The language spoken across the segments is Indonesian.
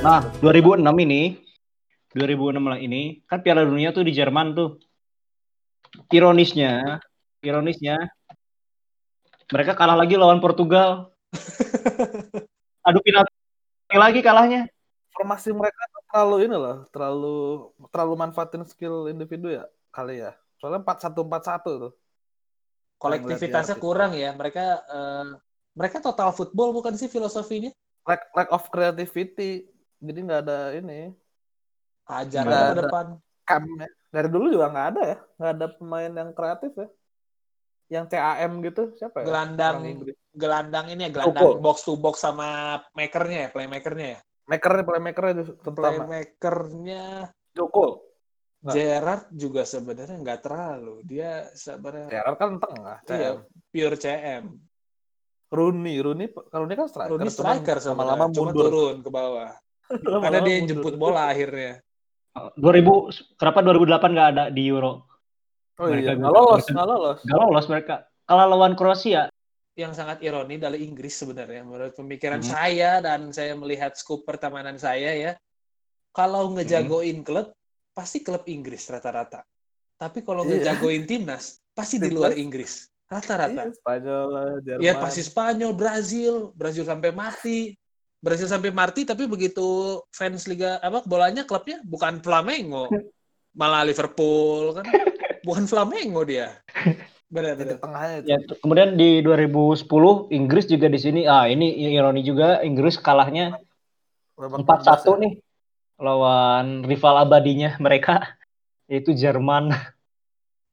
Nah, 2006 ini 2006 lah ini kan Piala Dunia tuh di Jerman tuh. Ironisnya, ironisnya mereka kalah lagi lawan Portugal. Aduh penalti lagi kalahnya. Formasi mereka tuh terlalu ini loh, terlalu terlalu manfaatin skill individu ya kali ya. Soalnya 4-1 4-1 tuh. Kolektivitasnya kurang ya. Mereka eh, mereka total football bukan sih filosofinya? Lack, lack of creativity. Jadi nggak ada ini. Ajar ke depan. Camnya. Dari dulu juga nggak ada ya. Nggak ada pemain yang kreatif ya. Yang CAM gitu siapa ya? Gelandang gelandang ini ya, gelandang Tuchel. box to box sama makernya ya, playmakernya ya. Maker playmaker itu terutama. Playmakernya Joko. Nggak. Gerrard juga sebenarnya nggak terlalu. Dia sebenarnya Gerrard kan tengah. iya, pure CM. Rooney, Rooney kalau ini kan striker. Rooney striker sebenarnya, cuma mundur. turun ke bawah. Karena dia jemput bola akhirnya. 2000 kenapa 2008 nggak ada di Euro? Oh iya, Mereka- nggak lolos, mereka- nggak lolos. Gak lolos mereka. Kalah lawan Kroasia. Yang sangat ironi dari Inggris sebenarnya menurut pemikiran Hmm. saya dan saya melihat skup pertemanan saya ya. Kalau ngejagoin klub pasti klub Inggris rata-rata. Tapi kalau Iya. ngejagoin timnas pasti di luar. Inggris rata-rata. Iya, Spanyol lah, Jerman. Ya pasti Spanyol, Brazil, Brazil sampai mati. Brazil sampai mati tapi begitu fans liga apa bolanya klubnya bukan Flamengo. Malah Liverpool kan. Bukan Flamengo dia. Benar Di benar. tengahnya itu. Ya, kemudian di 2010 Inggris juga di sini. Ah, ini ironi juga Inggris kalahnya Babak 4-1 14 ya. nih lawan rival abadinya mereka yaitu Jerman.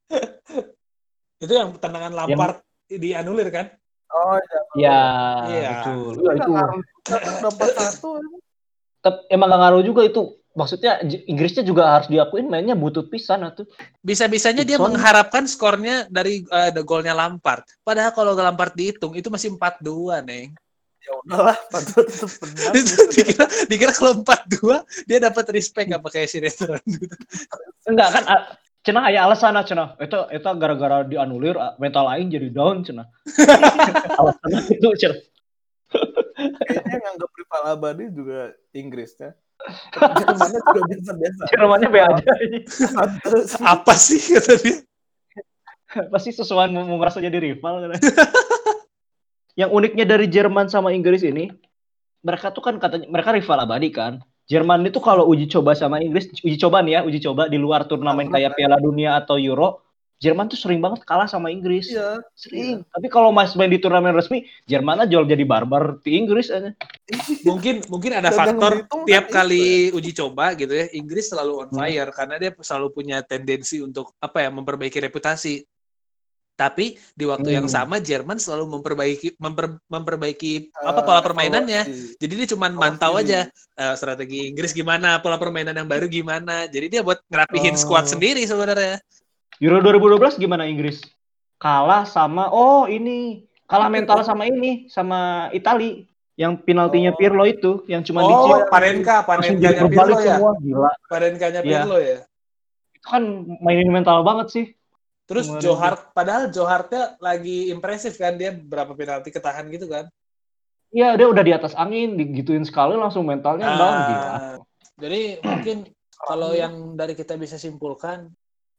Itu yang tendangan Lampard dianulir kan? Oh iya. Ya, Iya. betul. Itu Ya, itu udah 4-1. Tep- emang gak ngaruh juga itu. Maksudnya Inggrisnya juga harus diakuin mainnya butut pisan atuh. Bisa-bisanya dia mengharapkan skornya dari eh, the golnya Lampard. Padahal kalau Lampard dihitung itu masih 4-2, Neng. Ya udahlah, padahal tetap benar. itu dikira, dikira kalau 4-2 dia dapat respect apa kayak gitu. Enggak kan cenah aya alasan cenah. Eta eta gara-gara dianulir mental aing jadi down cenah. alasan itu cenah. Kayaknya yang nganggap rival abadi juga Inggris ya. Jermannya juga biasa-biasa. Jermannya be aja. Apa sih kata dia? Pasti sesuai mau mau ngerasa jadi rival. kan. Yang uniknya dari Jerman sama Inggris ini, mereka tuh kan katanya mereka rival abadi kan. Jerman itu kalau uji coba sama Inggris, uji coba nih ya, uji coba di luar turnamen kayak Piala Dunia atau Euro, Jerman tuh sering banget kalah sama Inggris. Iya. Sering. Tapi kalau mas main di turnamen resmi, Jerman aja jual jadi barbar di Inggris aja. Mungkin mungkin ada Dan faktor tiap kali uji coba gitu ya, Inggris selalu on Hmm. fire karena dia selalu punya tendensi untuk apa ya memperbaiki reputasi. Tapi di waktu yang Hmm. sama Jerman selalu memperbaiki memper- memperbaiki Eh, apa pola permainannya. evaluasi. Jadi dia cuma mantau aja eh, strategi Inggris gimana, pola permainan yang baru gimana. Jadi dia buat ngerapihin Oh. squad sendiri sebenarnya. Euro 2012 gimana Inggris? Kalah sama oh ini, kalah mental sama ini, sama Itali. Yang penaltinya Oh. Pirlo itu, yang cuma Oh, dicip langsung jadi Panenkanya berbalik Pirlo ya. semua, gila. Panenkanya Iya. Pirlo ya. Itu kan mainin mental banget sih. Terus Kemarin Joe Hart, padahal Joe Hartnya lagi impresif kan dia berapa penalti ketahan gitu kan. Iya, dia udah di atas angin, digituin sekali langsung mentalnya down Ah, gila. Jadi mungkin kalau yang dari kita bisa simpulkan,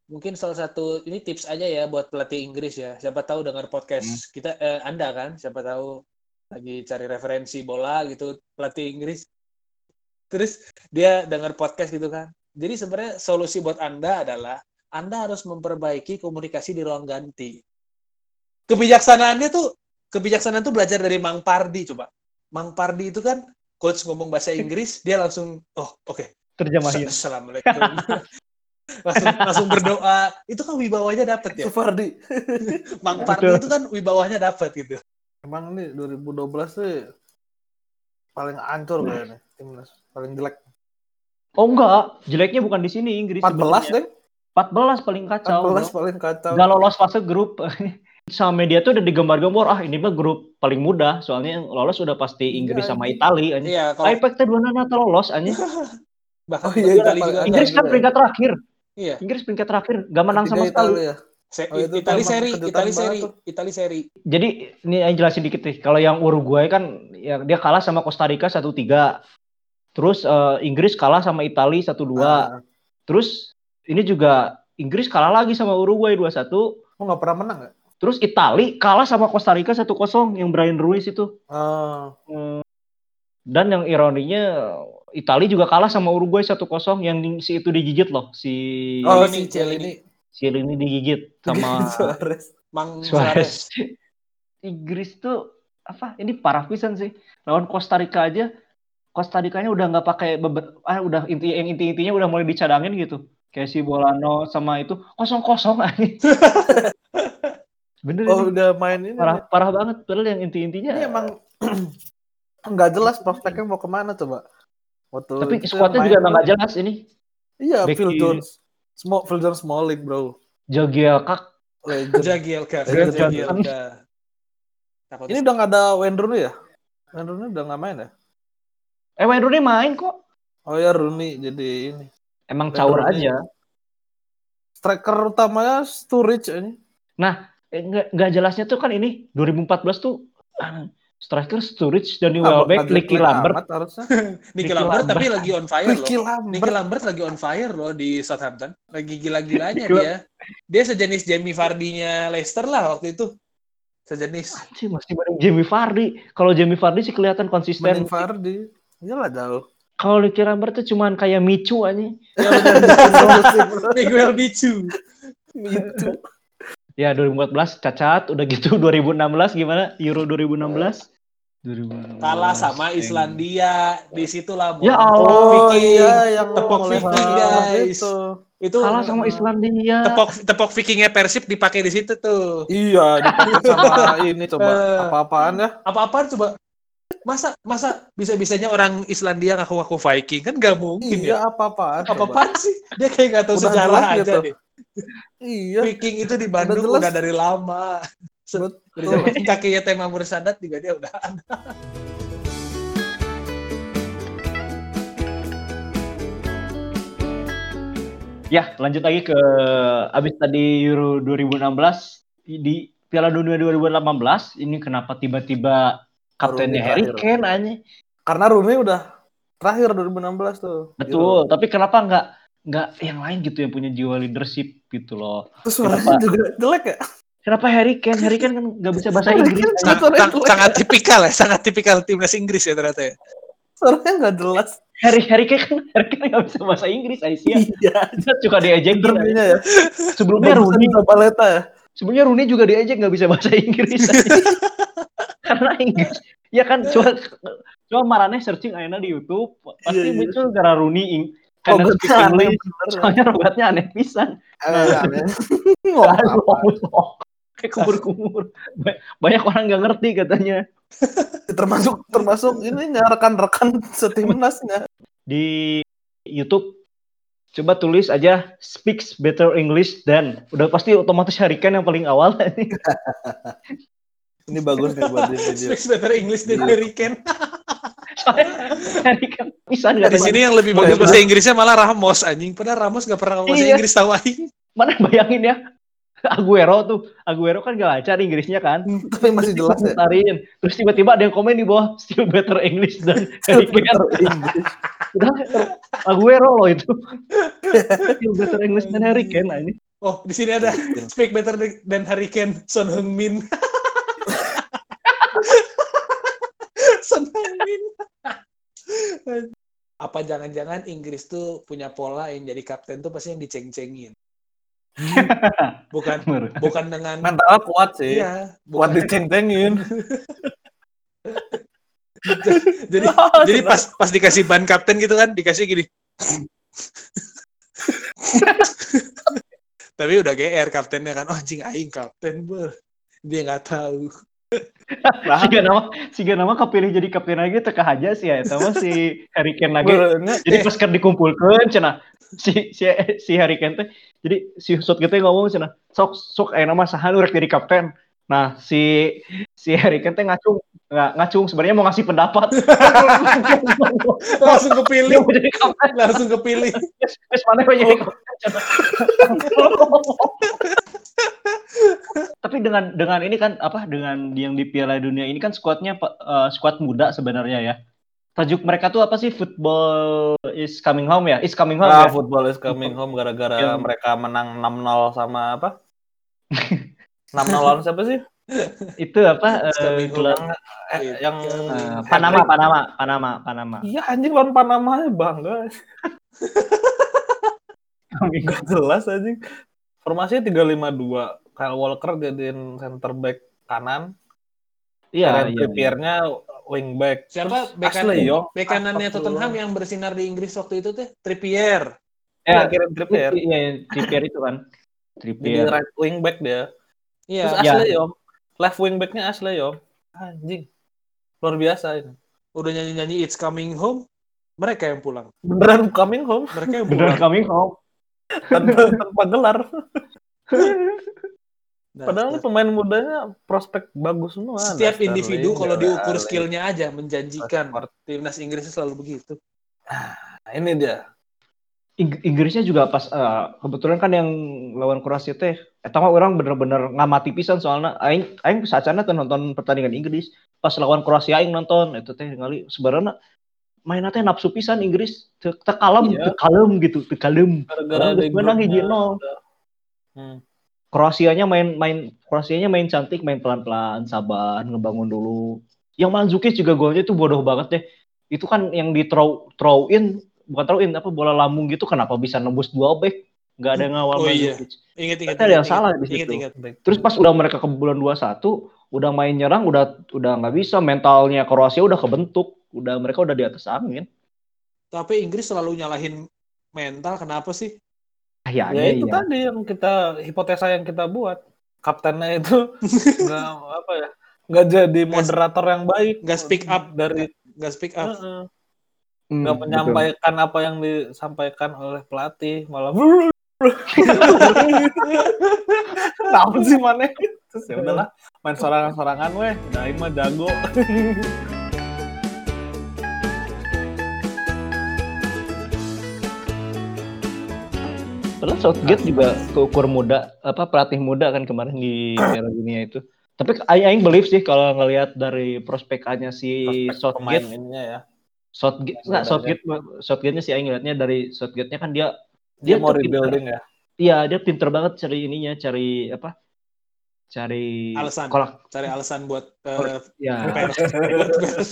mungkin salah satu ini tips aja ya buat pelatih Inggris ya. Siapa tahu dengar podcast kita, eh, Anda kan, siapa tahu lagi cari referensi bola gitu, pelatih Inggris. Terus dia dengar podcast gitu kan. Jadi sebenarnya solusi buat Anda adalah Anda harus memperbaiki komunikasi di ruang ganti. Kebijaksanaannya tuh kebijaksanaan tuh belajar dari Mang Pardi coba. Mang Pardi itu kan coach ngomong bahasa Inggris, dia langsung oh oke. Terjemahin. Assalamualaikum. langsung langsung berdoa. Itu kan wibawanya dapat ya. Sufardi. Mang Pardi itu kan wibawanya dapat gitu. Emang nih 2012 sih paling ancur kayaknya timnas. Paling jelek. Oh enggak, jeleknya bukan di sini Inggris 14 sebenarnya. deh. 14 paling kacau. 14 bro. paling kacau. Nggak lolos fase grup. sama media tuh udah digembar-gembor, ah ini mah grup paling mudah, soalnya yang lolos udah pasti Inggris Iya, sama. Itali. anjing. Iya, kalau Efeknya dua nana lolos anjing. bahkan Oh iya, Itali juga Inggris kan juga. peringkat terakhir. Iya. Inggris peringkat terakhir, gak menang Ketiga sama sekali. Italia ya. Se- Oh, Itali seri, Itali seri, tuh. Itali seri. Jadi ini yang jelasin dikit nih. Kalau yang Uruguay kan ya dia kalah sama Costa Rica 1-3. Terus eh, Inggris kalah sama Italia 1-2. Ah, Terus ini juga Inggris kalah lagi sama Uruguay 2-1. oh nggak pernah menang nggak? Terus Italia kalah sama Costa Rica 1-0 yang Brian Ruiz itu. Ah, Dan yang ironinya Italia juga kalah sama Uruguay 1-0 yang di- si itu digigit loh. Si oh ini, si Cel ini si ini digigit sama Suarez. Mang Suarez. Suarez. Inggris tuh apa? Ini parah pisan sih. Lawan Costa Rica aja Costa Rica-nya udah nggak pakai beber, ah udah inti yang inti-intinya udah mulai dicadangin gitu. Kayak si Bolano sama itu kosong-kosong aja. Bener Oh ini. udah main ini. Parah parah banget padahal yang inti-intinya. Ini emang nggak jelas prospeknya mau ke mana coba. Waktu Tapi squadnya juga emang nggak jelas ini. Iya, Back Phil. Jones. Small, Phil Jones Smalling, bro. Jagielka. Jagielka. Jagielka. Ini udah nggak ada Wayne Rooney ya? Wayne Rooney udah nggak main ya? Eh Wayne Rooney main kok. Oh ya Rooney jadi ini. Emang caur aja. Striker utamanya Sturridge ini. Eh, nggak jelasnya tuh kan ini 2014 tuh ah, striker Sturridge, Danny Welbeck, Ricky Lambert. Nicky Lambert tapi lagi on fire loh. Ricky Nicky Lambert. Lambert lagi on fire loh di Southampton. Lagi gila-gilanya dia. Dia sejenis Jamie Vardy-nya Leicester lah waktu itu. Sejenis. Sih masih mending Jamie Vardy. Kalau Jamie Vardy sih kelihatan konsisten. Mending Vardy. Iyalah jauh. Kalau Ricky Lambert tuh cuman kayak Micu aja. Ya benar. Miguel Bichu. Itu. Ya 2014 cacat, udah gitu 2016 gimana? Euro 2016. 2016. Kalah sama Islandia. Di situlah Ya tepok Allah. Oh Viking. iya yang Tepok Viking, salah guys. itu. Itu Kalah sama Islandia. tepok tepok Vikingnya Persib dipakai di situ tuh. Iya, dipakai sama ini coba Eh. apa-apaan ya? Apa-apaan coba? Masa masa bisa-bisanya orang Islandia ngaku-ngaku Viking kan gak mungkin ya. Iya, apa-apaan. coba. Apa-apaan sih? Dia kayak gak tahu Udah sejarah aja gitu. deh. Iya, Viking itu di Bandung jelas. udah dari lama. Betul. kakinya tema bersadat juga dia udah ada. Ya, lanjut lagi ke abis tadi Euro 2016 di Piala Dunia 2018 ini kenapa tiba-tiba kaptennya Harry. Kane aja? Karena Rooney udah terakhir 2016 tuh. Betul, tapi kenapa nggak nggak yang lain gitu yang punya jiwa leadership gitu loh? Terus suaranya Kenapa? juga jelek ya? Kenapa Harry Kane? Harry Kane kan nggak bisa bahasa Inggris. Sang- jelek. sangat tipikal ya, sangat tipikal timnas Inggris ya ternyata ya. Suaranya nggak jelas. Harry Harry Kane kan Harry Kane nggak bisa bahasa Inggris, Aisyah. Iya. Dia suka diejek gitu. Rooney-nya ya. Sebelumnya Rooney, Zabaleta ya. Sebelumnya Rooney juga diejek nggak bisa bahasa Inggris. Karena Inggris. Ya kan coba coba marane searching ayeuna di YouTube pasti Iya, iya. muncul gara Rooney ing Oh, karena betul, speak English. Soalnya rogatnya aneh pisan. Apa? Kayak kumur-kumur. Ba- Banyak orang nggak ngerti katanya. Termasuk termasuk ininya rekan-rekan setimnasnya. Di YouTube coba tulis aja speaks better English dan udah pasti otomatis Harry Kane yang paling awal. Ini bagus nih buat video. Speaks better English Harry Kane pisan nggak Di sini yang lebih bagus bahasa Inggrisnya malah Ramos anjing. Padahal Ramos gak pernah ngomong bahasa Iya. Inggris tahu aing. Mana bayangin ya. Aguero tuh, Aguero kan gak lancar Inggrisnya kan. Tapi masih jelas ya. Terus tiba-tiba ada yang komen di bawah still better English dan Kane. Better English. Udah Aguero loh itu. still better English dan Harry Kane nah, ini. Oh, di sini ada speak better than Harry Kane, Son Heung-min. Son Heung-min. Apa jangan-jangan Inggris tuh punya pola yang jadi kapten tuh pasti yang diceng-cengin. Bukan bukan dengan Mental kuat sih. iya, Kuat diceng-cengin. jadi jadi pas pas dikasih ban kapten gitu kan dikasih gini tapi udah GR kaptennya kan oh anjing aing kapten ber dia nggak tahu Nah, Siga nama siga nama kepilih jadi kapten lagi teka aja sih ya. Mah si Harry Kane lagi. Jadi pas keur dikumpulkan cenah si si si Harry Kane teh jadi si Sot kita ngomong cenah sok sok aya nama saha nu rek jadi kapten. Nah, si si Harry Kane teh ngacung nggak ngacung sebenarnya mau ngasih pendapat. langsung kepilih langsung kepilih wes mana kok jadi cenah. Tapi dengan dengan ini kan apa dengan yang di Piala Dunia ini kan skuadnya eh, skuad muda sebenarnya ya. tajuk mereka tuh apa sih? Football is coming home ya? Is coming home Ah, ya? football is coming home gara-gara Yang- mereka menang 6-0 sama apa? 6-0 lawan siapa sih? Itu apa? Eh, home. gelar- Eh, yang eh, Panama, Panama, Panama, Panama. Iya anjing lawan Panama aja bangga. Gak jelas anjing. Formasinya 3-5-2. Kyle Walker jadiin center back kanan. Iya, Karen iya. Trippier-nya wing back. Siapa bek kanan-. Bek kanannya Tottenham yang bersinar di Inggris waktu itu teh Trippier. Ya, Ya, Kieran Trippier. Iya, iya, Trippier itu kan. Jadi Trippier. right wing back dia. Terus Iya, Ya. Young. Left wing back-nya Ashley Young. Anjing. Luar biasa ini. udah nyanyi-nyanyi It's Coming Home. Mereka yang pulang. Beneran coming home Mereka yang Beneran pulang. coming home. tanpa, tanpa gelar. Nah, Padahal ini pemain mudanya prospek bagus semua. setiap Ada individu kalau diukur skillnya aja menjanjikan. Timnas Inggris selalu begitu. Nah, ini dia. Ing- Inggrisnya juga pas eh, kebetulan kan yang lawan Kroasia teh eta mah orang bener-bener ngamati pisan soalnya aing aing saacana teh nonton pertandingan Inggris pas lawan Kroasia aing nonton itu teh ngali sebenarnya mainnya teh nafsu pisan Inggris teu teu kalem Iya. gitu teu kalem Gara-gara Orang di menang hiji nol. Hmm. Kroasianya main main Kroasianya main cantik main pelan-pelan sabar ngebangun dulu yang Mandzukic juga golnya itu bodoh banget deh itu kan yang di throw throw in bukan throw in apa bola lambung gitu kenapa bisa nembus dua back nggak ada yang ngawal Oh iya. Ingat-ingat. Berarti ada yang salah di Ingat, situ. ingat. Terus pas udah mereka ke bulan 21, udah main nyerang, udah udah nggak bisa. Mentalnya Kroasia udah kebentuk, udah mereka udah di atas angin. Tapi Inggris selalu nyalahin mental. Kenapa sih? Ya, Ya ya, itu iya. tadi yang kita hipotesa yang kita buat. Kaptennya itu nggak apa ya? Nggak jadi moderator yang baik. nggak speak up. dari Nggak speak up. Heeh. Hmm, nggak betul. menyampaikan apa yang disampaikan oleh pelatih malah Kenapa sih mana terus ya udahlah main sorangan-sorangan weh. Aing mah jago. Padahal Southgate juga keukur muda, apa pelatih muda kan kemarin di Piala Dunia itu. Tapi aing aing believe sih kalau ngelihat dari prospekannya si Prospek Southgate, ininya ya Southgate, nggak Southgate, Southgate-nya sih aing ngeliatnya dari Southgate-nya kan dia dia Dia mau tuh pinter. rebuilding ya Iya, dia pinter banget cari ininya, cari apa? Cari Alasan. kolak. Cari alasan buat eh, Ya, pers. Buat pers.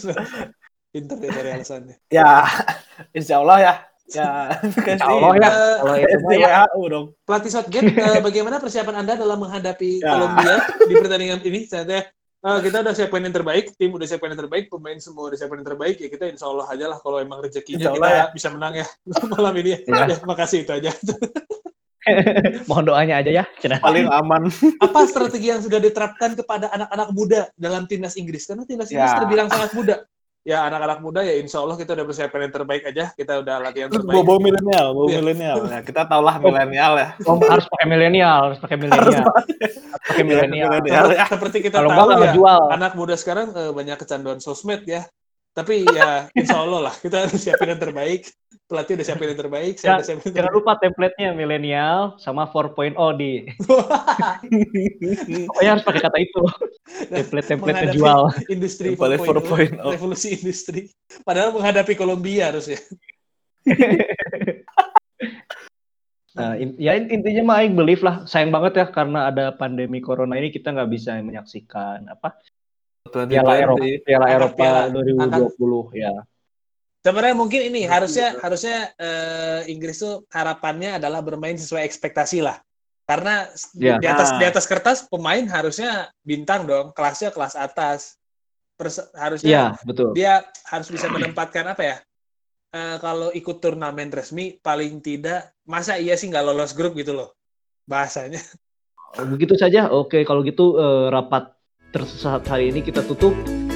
Pinter dia cari alasannya. ya insya Allah ya ya Insya Allah ya. Eh, Kalau itu ya. WHO dong Pelatih Southgate, eh, bagaimana persiapan Anda dalam menghadapi Ya. Kolombia di pertandingan ini? Saya eh, kita udah siapin yang terbaik, tim udah siapin yang terbaik, pemain semua udah siapin yang terbaik. Ya kita insya Allah aja lah kalau emang rezekinya kita Allah ya. bisa menang ya malam ini. Ya, Ya. ya makasih itu aja. Mohon doanya aja ya. Cenah. paling aman Apa strategi yang sudah diterapkan kepada anak-anak muda dalam timnas Inggris? Karena timnas Inggris Ya. terbilang sangat muda. Ya anak-anak muda ya insya Allah kita udah persiapan yang terbaik aja. Kita udah latihan terbaik. bawa milenial bawa Iya. milenial ya kita tau lah milenial ya Oh, harus pakai milenial, harus pakai milenial. Pakai milenial. milenial ya Seperti kita Kalau tahu ya, jual. anak muda sekarang eh, banyak kecanduan sosmed ya. Tapi ya insya Allah lah kita udah siapin yang terbaik. Pelatih udah siapin yang terbaik. Saya Ya, udah siapin yang Jangan lupa template-nya milenial sama 4.0 di. Pokoknya harus pakai kata itu. Template-template Menghadapi kejual. Industri Template 4.0, 4.0. revolusi industri. Padahal menghadapi Kolombia harusnya. Nah, in- ya in- intinya mah I believe lah. Sayang banget ya karena ada pandemi corona ini kita nggak bisa menyaksikan apa Piala Eropa, Piala Eropa piala. 2020 ya. Sebenarnya mungkin ini harusnya harusnya eh, Inggris tuh harapannya adalah bermain sesuai ekspektasi lah. Karena di- Ya. di atas Ah. di atas kertas pemain harusnya bintang dong, kelasnya kelas atas. Pers- harusnya Iya, betul. dia harus bisa menempatkan apa ya? Eh, kalau ikut turnamen resmi paling tidak masa iya sih nggak lolos grup gitu loh bahasanya. Begitu saja. Oke, kalau gitu eh, rapat tersesat hari ini kita tutup.